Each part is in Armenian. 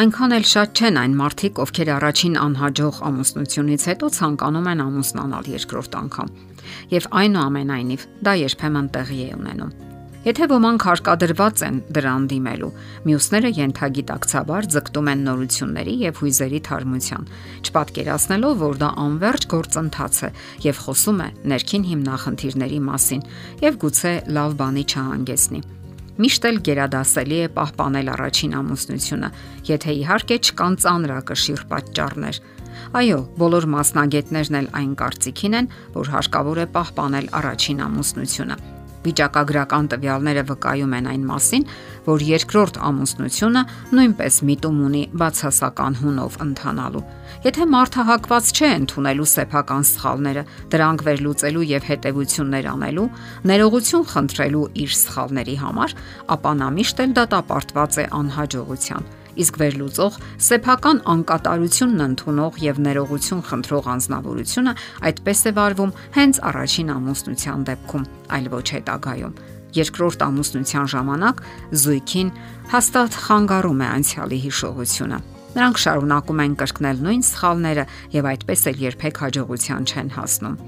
Այնքան էլ շատ չեն այն մարդիկ, ովքեր առաջին անհաջող ամուսնությունից հետո ցանկանում են ամուսնանալ երկրորդ անգամ։ Եվ այնուամենայնիվ դա երբեմն տեղի է ունենում։ Եթե ոմանք հարկադրված են դրան դիմելու, մյուսները յենթագիտակցաբար ձգտում են նորությունների եւ հույզերի թարմության, չպատկերացնելով, որ դա անverջ գործընթաց է եւ խոսում է ներքին հիմնախնդիրների մասին եւ գուցե լավ բանի չհանգեցնի միշտ էլ գերադասելի է պահպանել առաջին ամուսնությունը, եթե իհարկե չկան ծանրակշիռ պատճառներ։ Այո, բոլոր մասնագետներն էլ այն կարծիքին են, որ հարկավոր է պահպանել առաջին ամուսնությունը Վիճակագրական տվյալները վկայում են այն մասին, որ երկրորդ ամուսնությունը նույնպես միտում ունի բացասական հունով ընթանալու։ Եթե մարդը հակված չէ ընդունելու սեփական սխալները, դրանք վերլուծելու եւ հետեւություններ անելու, ներողություն խնդրելու իր սխալների համար, ապա նա միշտ էլ դատապարտված է անհաջողության իսկ վերլուծող սեփական անկատարությունն ընդունող եւ ներողություն խնդրող անznավորությունը այդպես է վարվում հենց առաջին ամուսնության դեպքում, այլ ոչ հետագայում։ Երկրորդ ամուսնության ժամանակ զույգին հաստատ խանգարում է անցյալի հիշողությունը։ Նրանք շարունակում են կրկնել նույն սխալները եւ այդպես էլ երբեք հաջողության չեն հասնում։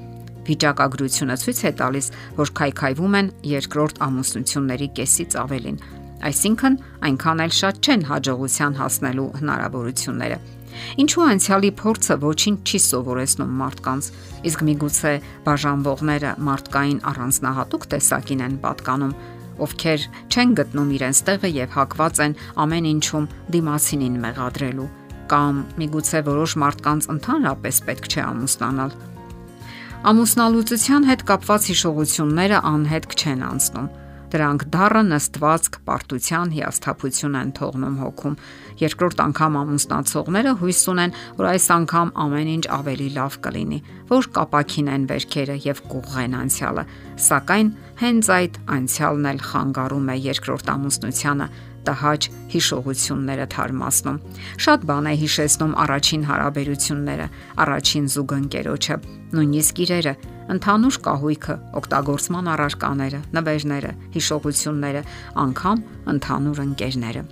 Վիճակագրությունը ցույց է տալիս, որ քայքայվում են երկրորդ ամուսնությունների կեսից ավելին, Այսինքն, այնքան էլ շատ չեն հաջողության հասնելու հնարավորությունները։ Ինչու անցյալի փորձը ոչինչ չի սովորեցնում մարդկանց, իսկ միգուցե բաժանվողները մարդկային առանձնահատուկ տեսակին են պատկանում, ովքեր չեն գտնում իրենց տեղը եւ հակված են ամեն ինչում դիմացինին մեղադրելու, կամ միգուցե որոշ մարդկանց ընդհանրապես պետք չէ ամուսնանալ։ Ամուսնալուծության հետ կապված հիշողությունները անհետք չեն անցնում Դրանք դառը նստվածք պարտության հիասթափություն են թողնում հոգում։ Երկրորդ անգամ ամուսնացողները հույս ունեն, որ այս անգամ ամեն ինչ ավելի լավ կլինի, որ կապակին են վերքերը եւ կուղղեն անցյալը։ Սակայն հենց այդ անցյալն էլ խանգարում է երկրորդ ամուսնությանը տհաճ հիշողությունները թարմացնում։ Շատ բան է հիշեցնում առաջին հարաբերությունները, առաջին զուգընկերոջը, նույնիսկ իրերը, ընդհանուր կահույքը, օգտագործման առարկաները, նվերները, հիշողությունները, անգամ ընդհանուր ընկերները։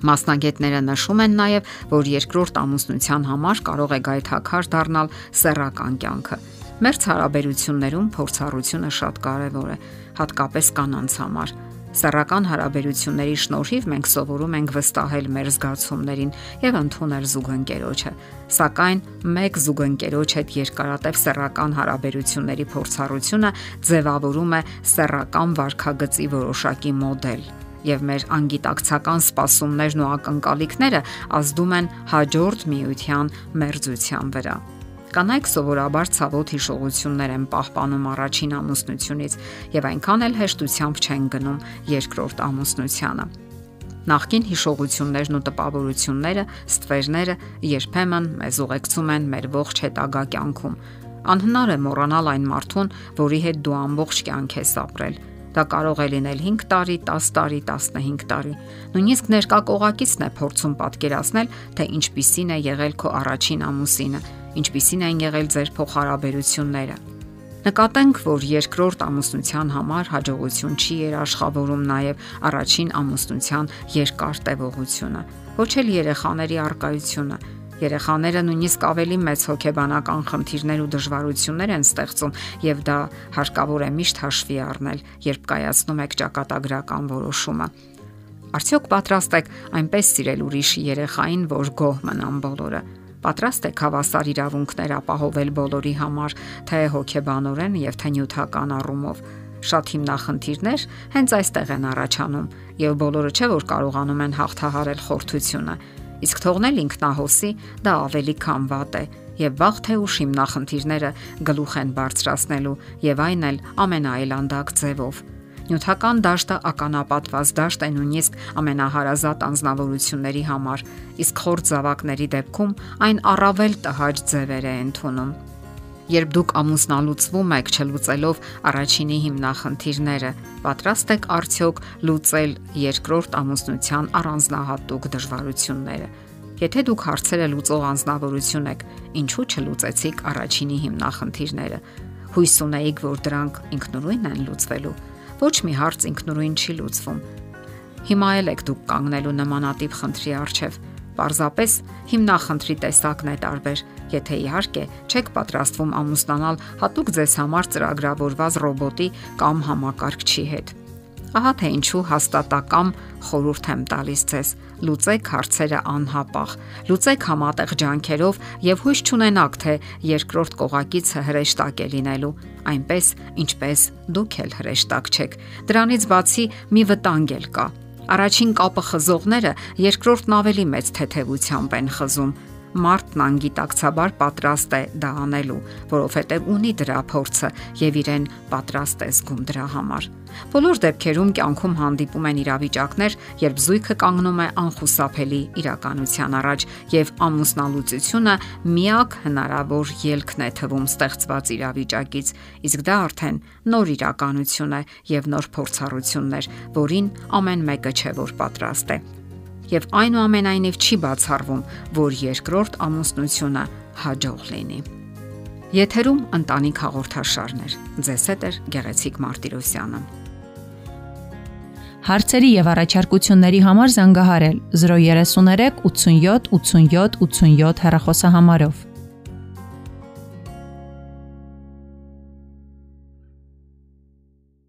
Մասնագետները նշում են նաև, որ երկրորդ ամուսնության համար կարող է գայթակար դառնալ սեռական կյանքը։ Մերց հարաբերություններում փորձառությունը շատ կարևոր է, հատկապես կանանց համար Սեռական հարաբերությունների շնորհիվ մենք սովորում ենք վստահել մեր զգացումներին եւ ընդունել զուգընկերոջը։ Սակայն մեկ զուգընկերոջ հետ երկարատև սեռական հարաբերությունների փորձառությունը ձևավորում է սեռական վարքագծի որոշակի մոդել եւ մեր անգիտակցական սպասումներն ու ակնկալիքները ազդում են հաջորդ միության մերձության վրա։ Կանայք սովորաբար ցավոտ հիշողություններ են պահպանում առաջին ամուսնությունից եւ այնքան էլ հեշտությամբ չեն գնում երկրորդ ամուսնությանը։ Նախքին հիշողություններն ու տպավորությունները, ստվերները երբեմն մեզ ուղեկցում են մեր ողջ հետագա կյանքում։ Անհնար է մոռանալ այն մարդուն, որի հետ դու ամբողջ կյանք ես ապրել Դա կարող է լինել 5 տարի, 10 տարի, 15 տարի։ Նույնիսկ ներկա կողակիցն է փորձում պատկերացնել, թե ինչպիսին է եղել քո առաջին ամուսինը, ինչպիսին են եղել ձեր փոխհարաբերությունները։ Նկատենք, որ երկրորդ ամուսնության համար հաջողություն չի երաշխավորում նաև առաջին ամուսնության երկար տևողությունը, ոչ էլ երեխաների արկայությունը, Երեխաները նույնիսկ ավելի մեծ հոգեբանական խնդիրներ ու դժվարություններ են ստեղծում եւ դա հարկավոր է միշտ հաշվի առնել, երբ կայացնում եք ճակատագրական որոշումը։ Արդյոք պատրաստ եք այնպես սիրել ուրիշի երեխային, որ գոհ մնան բոլորը։ Պատրաստ եք հավասար իրավունքներ ապահովել բոլորի համար, թե հոգեբանորեն եւ թե նյութական առումով շատ հիմնախնդիրներ հենց այստեղ են առաջանում եւ բոլորը չէ որ կարողանում են հաղթահարել խորթությունը Իսկ թողնել ինքնահոսի դա ավելի քան վատ է եւ վաղ թե ուշ հիմնախնդիրները գլուխ են բարձրացնելու եւ այն էլ ամենաայլանդակ ձևով։ Նյութական դաշտը ականապատված դաշտ է նույնիսկ ամենահարազատ անznավորությունների համար, իսկ խորտ զավակների դեպքում այն առավել տհաճ ձևեր է ընդունում երբ դուք ամուսնալուծվում եք չլուծելով առաջինի հիմնախնդիրները, պատրաստ եք արդյոք լուծել երկրորդ ամուսնության առանձնահատուկ դժվարությունները։ Եթե դուք հարցերը լուծող անznավորություն եք, ինչու չլուծեցիք առաջինի հիմնախնդիրները։ Հույս ունեիք, որ դրանք ինքնուրույն են լուծվելու։ Ոչ մի հարց ինքնուրույն չի լուծվում։ Հիմա էլ եք դուք կանգնելու նմանատիպ խնդրի առջև Պարզապես հիմնախնդրի տեսակն է տարբեր։ Եթե իհարկե չեք պատրաստվում ամուսնանալ հատուկ ձեզ համար ծրագրավորված ռոբոտի կամ համակարգչի հետ։ Ահա թե ինչու հաստատակամ խորհուրդ եմ տալիս ձեզ. Լուծեք հարցերը անհապաղ, լուծեք համատեղ ջանքերով եւ հույս չունենաք, թե երկրորդ կողակիցը հրեշտակ է լինելու, այնպես ինչպես դուք էլ հրեշտակ չեք։ Դրանից բացի մի վտանգ էլ կա։ Առաջին կապը խզողները երկրորդն ավելի մեծ թեթևությամբ են խզում մարդն անգիտակցաբար պատրաստ է դա անելու, որովհետև ունի դրա փորձը եւ իրեն պատրաստ է զգում դրա համար։ Բոլոր դեպքերում կյանքում հանդիպում են իրավիճակներ, երբ զույգը կանգնում է անխուսափելի իրականության առաջ եւ ամուսնալուծությունը միակ հնարավոր ելքն է թվում ստեղծված իրավիճակից, իսկ դա արդեն նոր իրականություն է եւ նոր փորձառություններ, որին ամեն մեկը չէ որ պատրաստ է եւ այնուամենայնիվ չի բացառվում, որ երկրորդ ամուսնությունը հաջող լինի։ Եթերում ընտանիք հաղորդաշարներ։ Ձեզ հետ է Գեղեցիկ Մարտիրոսյանը։ Հարցերի եւ առաջարկությունների համար զանգահարել 033 87 87 87 հեռախոսահամարով։